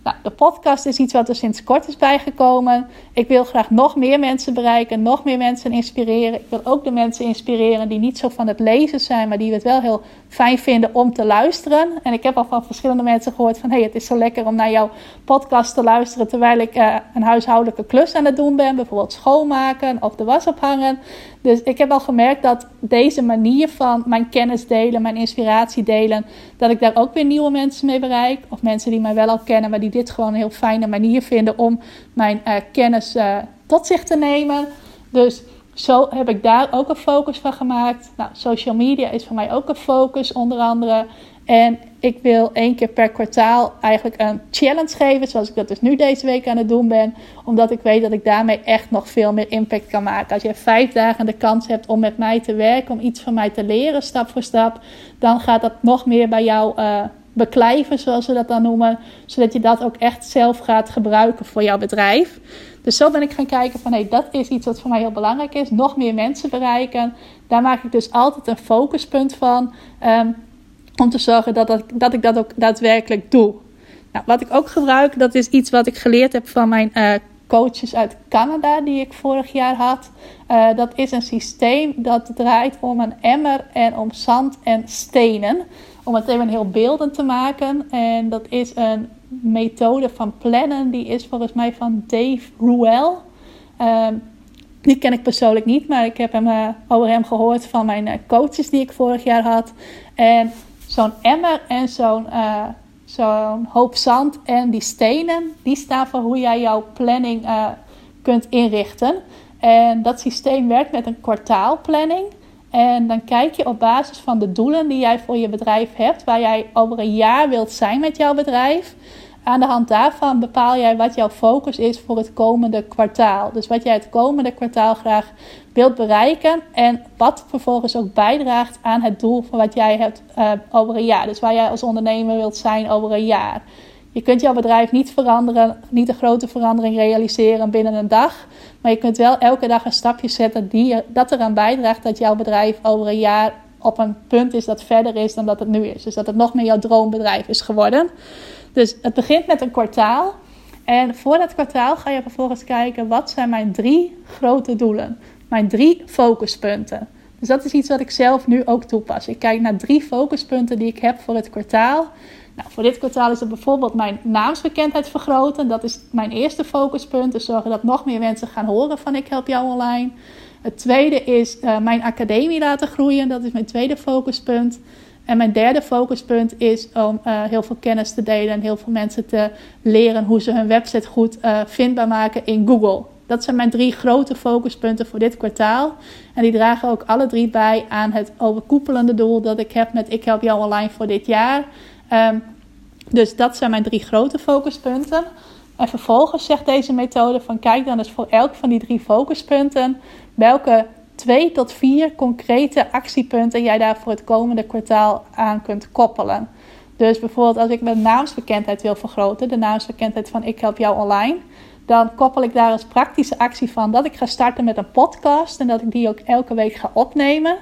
Nou, de podcast is iets wat er sinds kort is bijgekomen. Ik wil graag nog meer mensen bereiken, nog meer mensen inspireren. Ik wil ook de mensen inspireren die niet zo van het lezen zijn, maar die het wel heel fijn vinden om te luisteren. En ik heb al van verschillende mensen gehoord van... hey, het is zo lekker om naar jouw podcast te luisteren... terwijl ik uh, een huishoudelijke klus aan het doen ben. Bijvoorbeeld schoonmaken of de was ophangen. Dus ik heb al gemerkt dat deze manier van mijn kennis delen... mijn inspiratie delen... dat ik daar ook weer nieuwe mensen mee bereik. Of mensen die mij wel al kennen... maar die dit gewoon een heel fijne manier vinden... om mijn uh, kennis uh, tot zich te nemen. Dus zo heb ik daar ook een focus van gemaakt. Nou, social media is voor mij ook een focus, onder andere. En ik wil één keer per kwartaal eigenlijk een challenge geven, zoals ik dat dus nu deze week aan het doen ben. Omdat ik weet dat ik daarmee echt nog veel meer impact kan maken. Als je vijf dagen de kans hebt om met mij te werken, om iets van mij te leren, stap voor stap, dan gaat dat nog meer bij jou uh, beklijven, zoals we dat dan noemen. Zodat je dat ook echt zelf gaat gebruiken voor jouw bedrijf. Dus zo ben ik gaan kijken van hé, hey, dat is iets wat voor mij heel belangrijk is. Nog meer mensen bereiken. Daar maak ik dus altijd een focuspunt van. Um, om te zorgen dat, dat, dat ik dat ook daadwerkelijk doe. Nou, wat ik ook gebruik, dat is iets wat ik geleerd heb van mijn uh, coaches uit Canada, die ik vorig jaar had. Uh, dat is een systeem dat draait om een emmer en om zand en stenen. Om het even heel beeldend te maken. En dat is een methode van plannen, die is volgens mij van Dave Ruel. Uh, die ken ik persoonlijk niet, maar ik heb hem, uh, over hem gehoord van mijn coaches die ik vorig jaar had. En zo'n emmer en zo'n uh, zo'n hoop zand en die stenen, die staan voor hoe jij jouw planning kunt inrichten. En dat systeem werkt met een kwartaalplanning. En dan kijk je op basis van de doelen die jij voor je bedrijf hebt, waar jij over een jaar wilt zijn met jouw bedrijf. Aan de hand daarvan bepaal jij wat jouw focus is voor het komende kwartaal. Dus wat jij het komende kwartaal graag wilt bereiken en wat vervolgens ook bijdraagt aan het doel van wat jij hebt uh, over een jaar. Dus waar jij als ondernemer wilt zijn over een jaar. Je kunt jouw bedrijf niet veranderen, niet een grote verandering realiseren binnen een dag. Maar je kunt wel elke dag een stapje zetten die dat eraan bijdraagt dat jouw bedrijf over een jaar op een punt is dat verder is dan dat het nu is. Dus dat het nog meer jouw droombedrijf is geworden. Dus het begint met een kwartaal. En voor dat kwartaal ga je vervolgens kijken wat zijn mijn drie grote doelen. Mijn drie focuspunten. Dus dat is iets wat ik zelf nu ook toepas. Ik kijk naar drie focuspunten die ik heb voor het kwartaal. Nou, voor dit kwartaal is het bijvoorbeeld mijn naamsbekendheid vergroten. Dat is mijn eerste focuspunt. Dus zorgen dat nog meer mensen gaan horen van ik help jou online. Het tweede is uh, mijn academie laten groeien. Dat is mijn tweede focuspunt. En mijn derde focuspunt is om uh, heel veel kennis te delen en heel veel mensen te leren hoe ze hun website goed uh, vindbaar maken in Google. Dat zijn mijn drie grote focuspunten voor dit kwartaal. En die dragen ook alle drie bij aan het overkoepelende doel dat ik heb met Ik help jou online voor dit jaar. Um, dus dat zijn mijn drie grote focuspunten. En vervolgens zegt deze methode van kijk dan eens voor elk van die drie focuspunten welke twee tot vier concrete actiepunten jij daar voor het komende kwartaal aan kunt koppelen. Dus bijvoorbeeld als ik mijn naamsbekendheid wil vergroten, de naamsbekendheid van Ik help jou online, dan koppel ik daar als praktische actie van dat ik ga starten met een podcast en dat ik die ook elke week ga opnemen.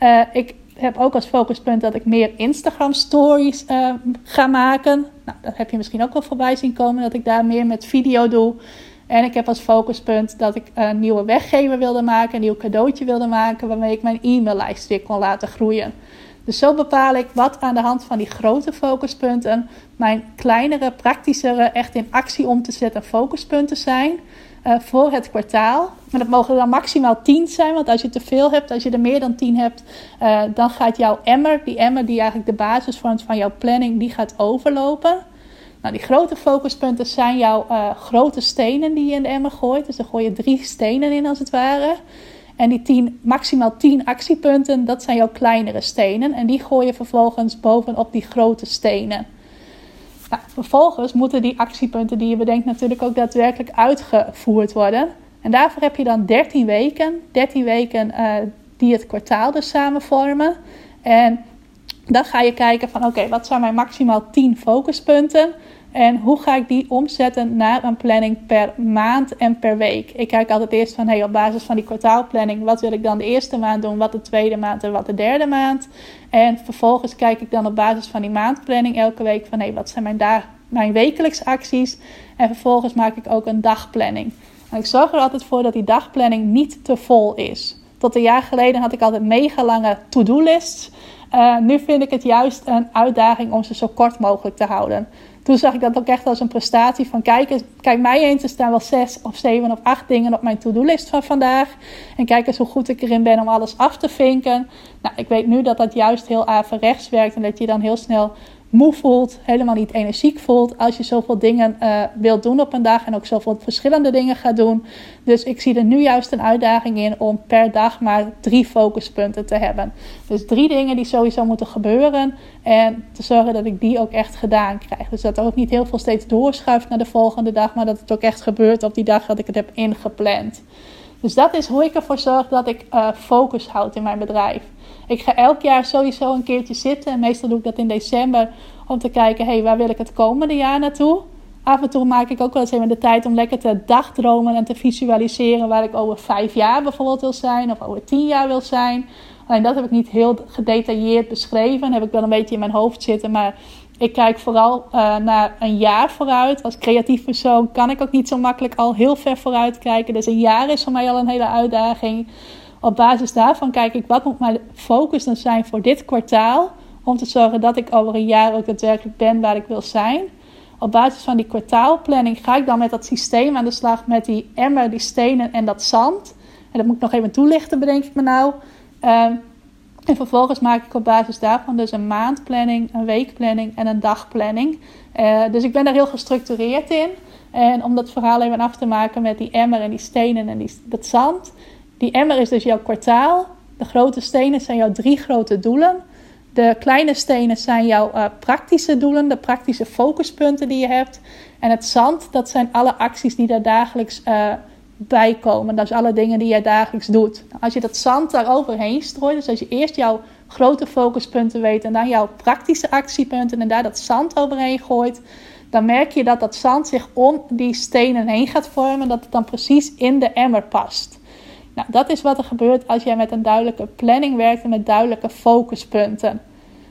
Uh, ik heb ook als focuspunt dat ik meer Instagram stories uh, ga maken. Nou, dat heb je misschien ook wel voorbij zien komen, dat ik daar meer met video doe. En ik heb als focuspunt dat ik een nieuwe weggever wilde maken, een nieuw cadeautje wilde maken, waarmee ik mijn e-maillijst weer kon laten groeien. Dus zo bepaal ik wat aan de hand van die grote focuspunten mijn kleinere, praktischere, echt in actie om te zetten focuspunten zijn. Uh, voor het kwartaal. Maar dat mogen dan maximaal 10 zijn, want als je te veel hebt, als je er meer dan 10 hebt, uh, dan gaat jouw emmer, die emmer die eigenlijk de basis vormt van jouw planning, die gaat overlopen. Nou, die grote focuspunten zijn jouw uh, grote stenen die je in de emmer gooit. Dus dan gooi je drie stenen in als het ware. En die 10, maximaal 10 actiepunten, dat zijn jouw kleinere stenen. En die gooi je vervolgens bovenop die grote stenen. Nou, vervolgens moeten die actiepunten die je bedenkt natuurlijk ook daadwerkelijk uitgevoerd worden. En daarvoor heb je dan 13 weken. 13 weken uh, die het kwartaal dus samen vormen. En dan ga je kijken van oké, wat zijn mijn maximaal 10 focuspunten? En hoe ga ik die omzetten naar een planning per maand en per week? Ik kijk altijd eerst van hey, op basis van die kwartaalplanning, wat wil ik dan de eerste maand doen, wat de tweede maand en wat de derde maand. En vervolgens kijk ik dan op basis van die maandplanning elke week van hey, wat zijn mijn, dag, mijn wekelijkse acties. En vervolgens maak ik ook een dagplanning. En ik zorg er altijd voor dat die dagplanning niet te vol is. Tot een jaar geleden had ik altijd mega lange to-do lists. Uh, nu vind ik het juist een uitdaging om ze zo kort mogelijk te houden toen zag ik dat ook echt als een prestatie van kijk, kijk mij eens, er staan wel zes of zeven of acht dingen op mijn to-do-list van vandaag. En kijk eens hoe goed ik erin ben om alles af te vinken. Nou, ik weet nu dat dat juist heel averechts werkt en dat je dan heel snel moe voelt, helemaal niet energiek voelt als je zoveel dingen uh, wilt doen op een dag en ook zoveel verschillende dingen gaat doen. Dus ik zie er nu juist een uitdaging in om per dag maar drie focuspunten te hebben. Dus drie dingen die sowieso moeten gebeuren en te zorgen dat ik die ook echt gedaan krijg. Dus dat er ook niet heel veel steeds doorschuift naar de volgende dag, maar dat het ook echt gebeurt op die dag dat ik het heb ingepland. Dus dat is hoe ik ervoor zorg dat ik uh, focus houd in mijn bedrijf. Ik ga elk jaar sowieso een keertje zitten. En meestal doe ik dat in december. Om te kijken, hey, waar wil ik het komende jaar naartoe? Af en toe maak ik ook wel eens even de tijd om lekker te dagdromen en te visualiseren waar ik over vijf jaar bijvoorbeeld wil zijn. Of over tien jaar wil zijn. Alleen dat heb ik niet heel gedetailleerd beschreven. heb ik wel een beetje in mijn hoofd zitten. Maar ik kijk vooral uh, naar een jaar vooruit. Als creatief persoon kan ik ook niet zo makkelijk al heel ver vooruit kijken. Dus een jaar is voor mij al een hele uitdaging. Op basis daarvan kijk ik wat moet mijn focus dan zijn voor dit kwartaal. Om te zorgen dat ik over een jaar ook daadwerkelijk ben waar ik wil zijn. Op basis van die kwartaalplanning ga ik dan met dat systeem aan de slag. Met die emmer, die stenen en dat zand. En dat moet ik nog even toelichten, bedenk ik me nou. Uh, en vervolgens maak ik op basis daarvan dus een maandplanning, een weekplanning en een dagplanning. Uh, dus ik ben daar heel gestructureerd in. En om dat verhaal even af te maken met die emmer en die stenen en die, dat zand. Die emmer is dus jouw kwartaal. De grote stenen zijn jouw drie grote doelen. De kleine stenen zijn jouw uh, praktische doelen, de praktische focuspunten die je hebt. En het zand, dat zijn alle acties die daar dagelijks uh, bij komen. Dat is alle dingen die jij dagelijks doet. Als je dat zand daar overheen strooit, dus als je eerst jouw grote focuspunten weet en dan jouw praktische actiepunten en daar dat zand overheen gooit, dan merk je dat dat zand zich om die stenen heen gaat vormen, dat het dan precies in de emmer past. Nou, dat is wat er gebeurt als jij met een duidelijke planning werkt en met duidelijke focuspunten.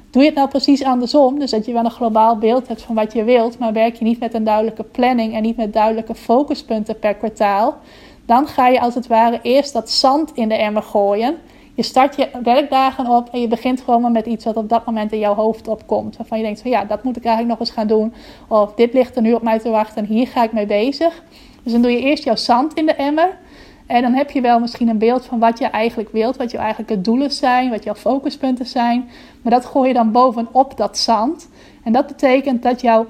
Doe je het nou precies andersom, dus dat je wel een globaal beeld hebt van wat je wilt, maar werk je niet met een duidelijke planning en niet met duidelijke focuspunten per kwartaal, dan ga je als het ware eerst dat zand in de emmer gooien. Je start je werkdagen op en je begint gewoon maar met iets wat op dat moment in jouw hoofd opkomt. Waarvan je denkt van ja, dat moet ik eigenlijk nog eens gaan doen. Of dit ligt er nu op mij te wachten en hier ga ik mee bezig. Dus dan doe je eerst jouw zand in de emmer. En dan heb je wel misschien een beeld van wat je eigenlijk wilt, wat je eigenlijk doelen zijn, wat jouw focuspunten zijn. Maar dat gooi je dan bovenop dat zand. En dat betekent dat jouw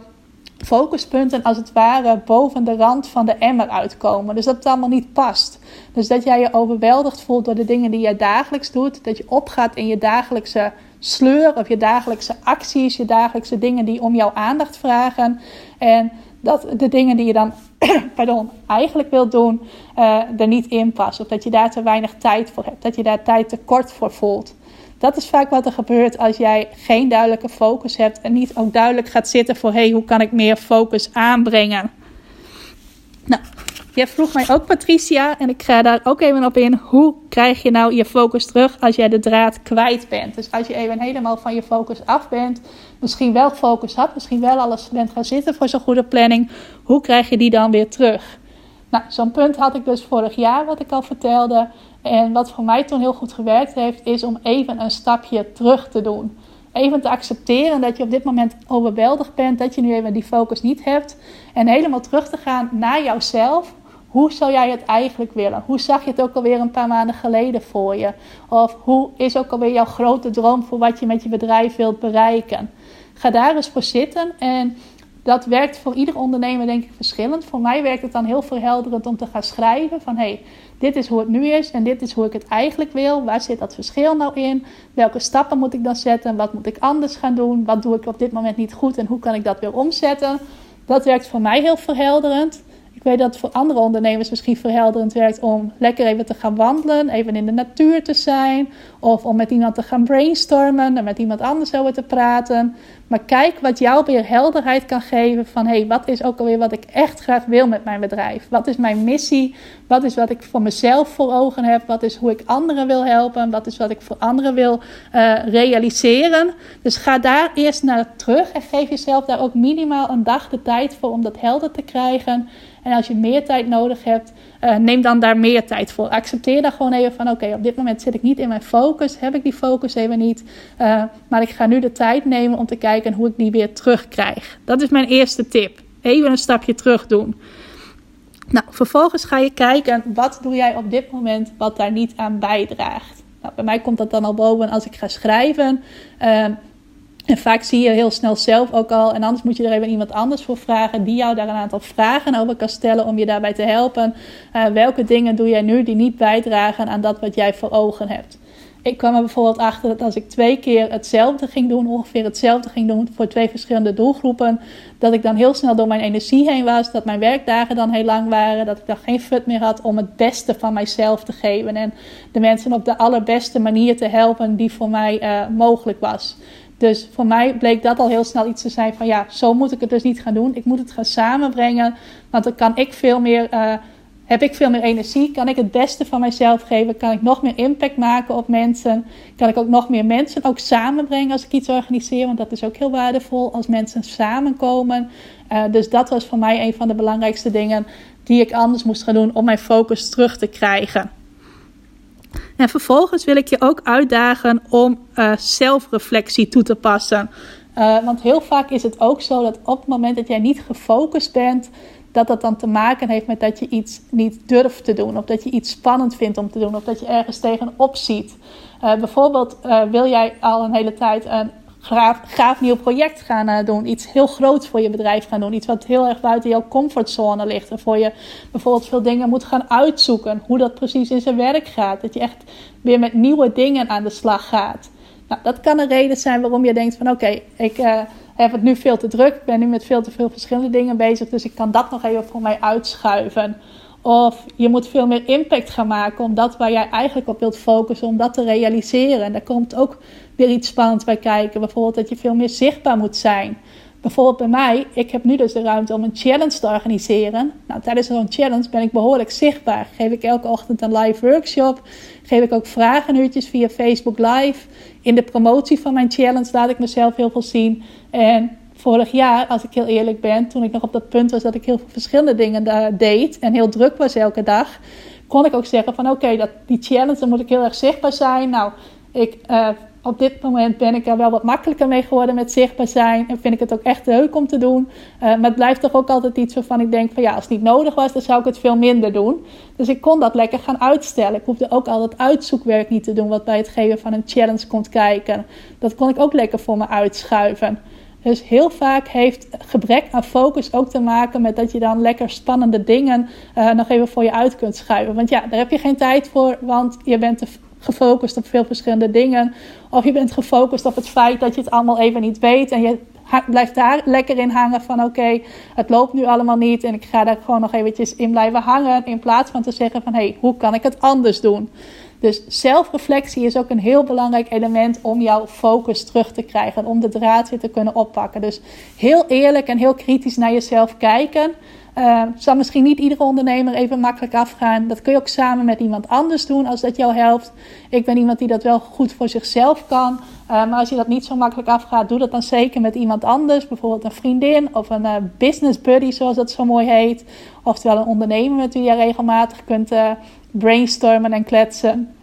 focuspunten als het ware boven de rand van de emmer uitkomen. Dus dat het allemaal niet past. Dus dat jij je overweldigd voelt door de dingen die jij dagelijks doet. Dat je opgaat in je dagelijkse sleur of je dagelijkse acties, je dagelijkse dingen die om jouw aandacht vragen. En dat de dingen die je dan pardon, eigenlijk wilt doen, uh, er niet in passen. Of dat je daar te weinig tijd voor hebt. Dat je daar tijd tekort voor voelt. Dat is vaak wat er gebeurt als jij geen duidelijke focus hebt en niet ook duidelijk gaat zitten voor hey, hoe kan ik meer focus aanbrengen. Nou, jij vroeg mij ook Patricia en ik ga daar ook even op in. Hoe krijg je nou je focus terug als jij de draad kwijt bent? Dus als je even helemaal van je focus af bent, misschien wel focus had, misschien wel alles bent gaan zitten voor zo'n goede planning. Hoe krijg je die dan weer terug? Nou, zo'n punt had ik dus vorig jaar, wat ik al vertelde. En wat voor mij toen heel goed gewerkt heeft, is om even een stapje terug te doen. Even te accepteren dat je op dit moment overweldigd bent, dat je nu even die focus niet hebt. En helemaal terug te gaan naar jouzelf. Hoe zou jij het eigenlijk willen? Hoe zag je het ook alweer een paar maanden geleden voor je? Of hoe is ook alweer jouw grote droom voor wat je met je bedrijf wilt bereiken? Ga daar eens voor zitten en dat werkt voor ieder ondernemer denk ik verschillend. Voor mij werkt het dan heel verhelderend om te gaan schrijven van hey, dit is hoe het nu is en dit is hoe ik het eigenlijk wil. Waar zit dat verschil nou in? Welke stappen moet ik dan zetten? Wat moet ik anders gaan doen? Wat doe ik op dit moment niet goed en hoe kan ik dat weer omzetten? Dat werkt voor mij heel verhelderend. Weet dat het voor andere ondernemers misschien verhelderend werkt om lekker even te gaan wandelen, even in de natuur te zijn, of om met iemand te gaan brainstormen en met iemand anders over te praten. Maar kijk wat jou weer helderheid kan geven van hé, hey, wat is ook alweer wat ik echt graag wil met mijn bedrijf? Wat is mijn missie? Wat is wat ik voor mezelf voor ogen heb? Wat is hoe ik anderen wil helpen? Wat is wat ik voor anderen wil uh, realiseren? Dus ga daar eerst naar terug en geef jezelf daar ook minimaal een dag de tijd voor om dat helder te krijgen. En als je meer tijd nodig hebt, uh, neem dan daar meer tijd voor. Accepteer dan gewoon even van: oké, op dit moment zit ik niet in mijn focus, heb ik die focus even niet. Uh, maar ik ga nu de tijd nemen om te kijken hoe ik die weer terugkrijg. Dat is mijn eerste tip. Even een stapje terug doen. Nou, vervolgens ga je kijken wat doe jij op dit moment wat daar niet aan bijdraagt. Nou, bij mij komt dat dan al boven als ik ga schrijven. Uh, en vaak zie je heel snel zelf ook al, en anders moet je er even iemand anders voor vragen, die jou daar een aantal vragen over kan stellen om je daarbij te helpen. Uh, welke dingen doe jij nu die niet bijdragen aan dat wat jij voor ogen hebt? Ik kwam er bijvoorbeeld achter dat als ik twee keer hetzelfde ging doen, ongeveer hetzelfde ging doen voor twee verschillende doelgroepen, dat ik dan heel snel door mijn energie heen was, dat mijn werkdagen dan heel lang waren, dat ik dan geen fut meer had om het beste van mijzelf te geven en de mensen op de allerbeste manier te helpen die voor mij uh, mogelijk was. Dus voor mij bleek dat al heel snel iets te zijn van ja, zo moet ik het dus niet gaan doen. Ik moet het gaan samenbrengen, want dan kan ik veel meer, uh, heb ik veel meer energie, kan ik het beste van mijzelf geven, kan ik nog meer impact maken op mensen, kan ik ook nog meer mensen ook samenbrengen als ik iets organiseer, want dat is ook heel waardevol als mensen samenkomen. Uh, dus dat was voor mij een van de belangrijkste dingen die ik anders moest gaan doen om mijn focus terug te krijgen. En vervolgens wil ik je ook uitdagen om uh, zelfreflectie toe te passen. Uh, want heel vaak is het ook zo dat op het moment dat jij niet gefocust bent, dat dat dan te maken heeft met dat je iets niet durft te doen. Of dat je iets spannend vindt om te doen. Of dat je ergens tegenop ziet. Uh, bijvoorbeeld wil jij al een hele tijd een graaf, gaaf nieuw project gaan uh, doen. Iets heel groots voor je bedrijf gaan doen. Iets wat heel erg buiten jouw comfortzone ligt. En voor je bijvoorbeeld veel dingen moet gaan uitzoeken. Hoe dat precies in zijn werk gaat. Dat je echt weer met nieuwe dingen aan de slag gaat. Nou, dat kan een reden zijn waarom je denkt van oké, ik uh, heb het nu veel te druk. Ik ben nu met veel te veel verschillende dingen bezig. Dus ik kan dat nog even voor mij uitschuiven. Of je moet veel meer impact gaan maken om dat waar jij eigenlijk op wilt focussen, om dat te realiseren. En daar komt ook weer iets spannends bij kijken. Bijvoorbeeld dat je veel meer zichtbaar moet zijn. Bijvoorbeeld bij mij, ik heb nu dus de ruimte om een challenge te organiseren. Nou, tijdens zo'n challenge ben ik behoorlijk zichtbaar. Geef ik elke ochtend een live workshop. Geef ik ook vragenuurtjes via Facebook Live. In de promotie van mijn challenge laat ik mezelf heel veel zien. En vorig jaar, als ik heel eerlijk ben, toen ik nog op dat punt was dat ik heel veel verschillende dingen deed en heel druk was elke dag, kon ik ook zeggen van oké, dat die challenge, dan moet ik heel erg zichtbaar zijn. Nou, ik uh, op dit moment ben ik er wel wat makkelijker mee geworden met zichtbaar zijn. En vind ik het ook echt leuk om te doen. Uh, maar het blijft toch ook altijd iets waarvan ik denk van ja, als het niet nodig was, dan zou ik het veel minder doen. Dus ik kon dat lekker gaan uitstellen. Ik hoefde ook al dat uitzoekwerk niet te doen wat bij het geven van een challenge komt kijken. Dat kon ik ook lekker voor me uitschuiven. Dus heel vaak heeft gebrek aan focus ook te maken met dat je dan lekker spannende dingen uh, nog even voor je uit kunt schuiven. Want ja, daar heb je geen tijd voor, want je bent te gefocust op veel verschillende dingen. Of je bent gefocust op het feit dat je het allemaal even niet weet en je blijft daar lekker in hangen van oké, het loopt nu allemaal niet en ik ga daar gewoon nog eventjes in blijven hangen in plaats van te zeggen van hé, hey, hoe kan ik het anders doen? Dus zelfreflectie is ook een heel belangrijk element om jouw focus terug te krijgen. Om de draad weer te kunnen oppakken. Dus heel eerlijk en heel kritisch naar jezelf kijken. Uh, zal misschien niet iedere ondernemer even makkelijk afgaan. Dat kun je ook samen met iemand anders doen als dat jou helpt. Ik ben iemand die dat wel goed voor zichzelf kan. Uh, maar als je dat niet zo makkelijk afgaat, doe dat dan zeker met iemand anders. Bijvoorbeeld een vriendin of een uh, business buddy, zoals dat zo mooi heet. Oftewel een ondernemer met wie je regelmatig kunt brainstormen en kletsen.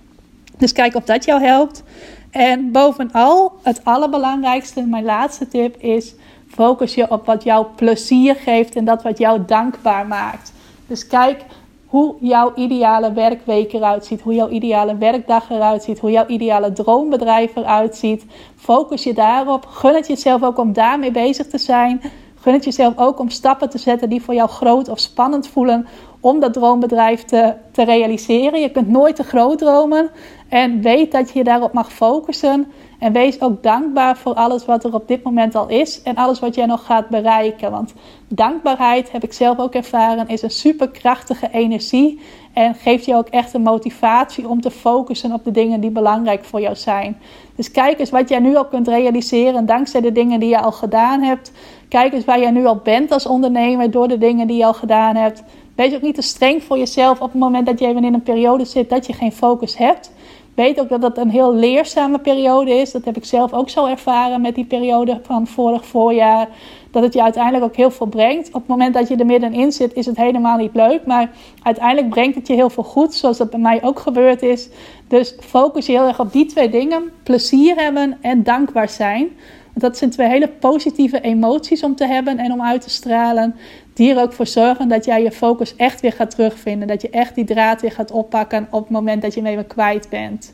Dus kijk of dat jou helpt. En bovenal, het allerbelangrijkste, mijn laatste tip is: focus je op wat jou plezier geeft en dat wat jou dankbaar maakt. Dus kijk hoe jouw ideale werkweek eruit ziet, hoe jouw ideale werkdag eruit ziet, hoe jouw ideale droombedrijf eruit ziet. Focus je daarop. Gun het jezelf ook om daarmee bezig te zijn. Gun het jezelf ook om stappen te zetten die voor jou groot of spannend voelen om dat droombedrijf te, te realiseren. Je kunt nooit te groot dromen en weet dat je je daarop mag focussen. En wees ook dankbaar voor alles wat er op dit moment al is en alles wat jij nog gaat bereiken. Want dankbaarheid, heb ik zelf ook ervaren, is een superkrachtige energie. En geeft je ook echt een motivatie om te focussen op de dingen die belangrijk voor jou zijn. Dus kijk eens wat jij nu al kunt realiseren dankzij de dingen die je al gedaan hebt. Kijk eens waar jij nu al bent als ondernemer door de dingen die je al gedaan hebt. Wees ook niet te streng voor jezelf op het moment dat even in een periode zit dat je geen focus hebt. Weet ook dat dat een heel leerzame periode is. Dat heb ik zelf ook zo ervaren met die periode van vorig voorjaar. Dat het je uiteindelijk ook heel veel brengt. Op het moment dat je er middenin zit, is het helemaal niet leuk. Maar uiteindelijk brengt het je heel veel goed, zoals dat bij mij ook gebeurd is. Dus focus je heel erg op die twee dingen: plezier hebben en dankbaar zijn. Dat zijn twee hele positieve emoties om te hebben en om uit te stralen. Die er ook voor zorgen dat jij je focus echt weer gaat terugvinden. Dat je echt die draad weer gaat oppakken op het moment dat je even kwijt bent.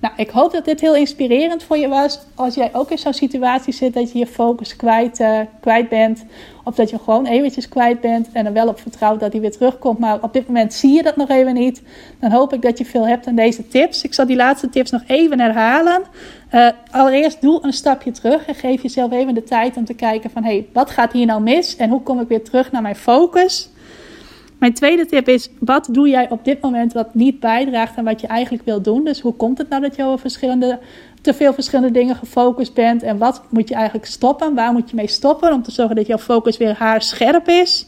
Nou, ik hoop dat dit heel inspirerend voor je was. Als jij ook in zo'n situatie zit dat je je focus kwijt, uh, kwijt bent. Of dat je gewoon eventjes kwijt bent en er wel op vertrouwt dat hij weer terugkomt. Maar op dit moment zie je dat nog even niet. Dan hoop ik dat je veel hebt aan deze tips. Ik zal die laatste tips nog even herhalen. Uh, allereerst doe een stapje terug en geef jezelf even de tijd om te kijken van... hé, hey, wat gaat hier nou mis en hoe kom ik weer terug naar mijn focus? Mijn tweede tip is, wat doe jij op dit moment wat niet bijdraagt aan wat je eigenlijk wil doen? Dus hoe komt het nou dat je over verschillende, te veel verschillende dingen gefocust bent? En wat moet je eigenlijk stoppen? Waar moet je mee stoppen om te zorgen dat jouw focus weer haarscherp is?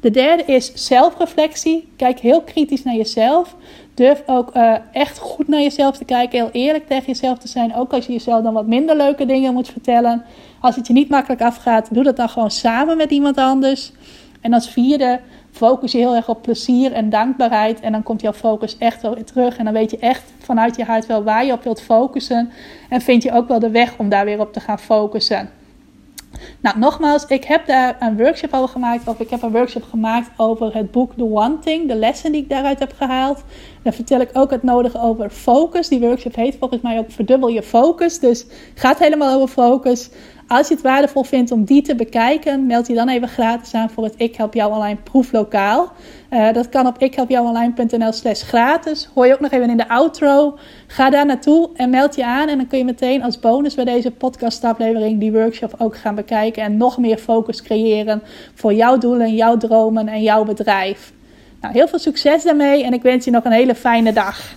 De derde is zelfreflectie. Kijk heel kritisch naar jezelf. Durf ook uh, echt goed naar jezelf te kijken. Heel eerlijk tegen jezelf te zijn. Ook als je jezelf dan wat minder leuke dingen moet vertellen. Als het je niet makkelijk afgaat, doe dat dan gewoon samen met iemand anders. En als vierde, focus je heel erg op plezier en dankbaarheid. En dan komt jouw focus echt wel weer terug. En dan weet je echt vanuit je hart wel waar je op wilt focussen. En vind je ook wel de weg om daar weer op te gaan focussen. Nou, nogmaals, ik heb daar een workshop over gemaakt. Of ik heb een workshop gemaakt over het boek The One Thing. De lessen die ik daaruit heb gehaald. Daar vertel ik ook het nodige over focus. Die workshop heet volgens mij ook Verdubbel je focus. Dus gaat helemaal over focus. Als je het waardevol vindt om die te bekijken, meld je dan even gratis aan voor het Ik Help Jou Online proeflokaal. Uh, dat kan op ikhelpjouonline.nl slash gratis. Hoor je ook nog even in de outro. Ga daar naartoe en meld je aan. En dan kun je meteen als bonus bij deze podcastaflevering die workshop ook gaan bekijken. En nog meer focus creëren voor jouw doelen, jouw dromen en jouw bedrijf. Nou, heel veel succes daarmee en ik wens je nog een hele fijne dag.